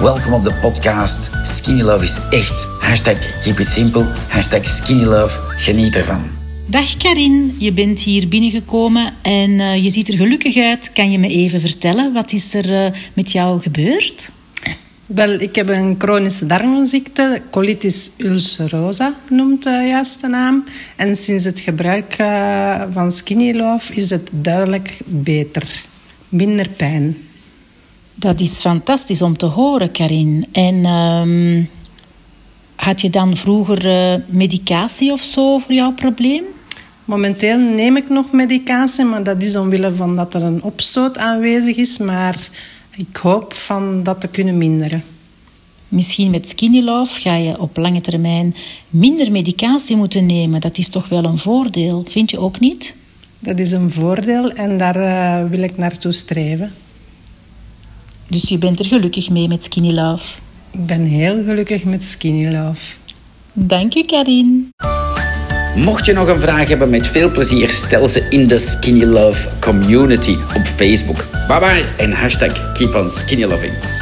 Welkom op de podcast. Skinny Love is echt. Hashtag keep it simple. Hashtag skinny love. Geniet ervan. Dag Karin, je bent hier binnengekomen en uh, je ziet er gelukkig uit. Kan je me even vertellen, wat is er uh, met jou gebeurd? Wel, ik heb een chronische darmziekte, colitis ulcerosa noemt de juiste naam. En sinds het gebruik uh, van Skinny Love is het duidelijk beter. Minder pijn. Dat is fantastisch om te horen, Karin. En um, had je dan vroeger uh, medicatie of zo voor jouw probleem? Momenteel neem ik nog medicatie, maar dat is omwille van dat er een opstoot aanwezig is. Maar ik hoop van dat te kunnen minderen. Misschien met Skinny Love ga je op lange termijn minder medicatie moeten nemen. Dat is toch wel een voordeel, vind je ook niet? Dat is een voordeel en daar uh, wil ik naartoe streven. Dus je bent er gelukkig mee met Skinny Love? Ik ben heel gelukkig met Skinny Love. Dank je, Karin. Mocht je nog een vraag hebben, met veel plezier stel ze in de Skinny Love community op Facebook. Bye bye en hashtag keep on skinny loving.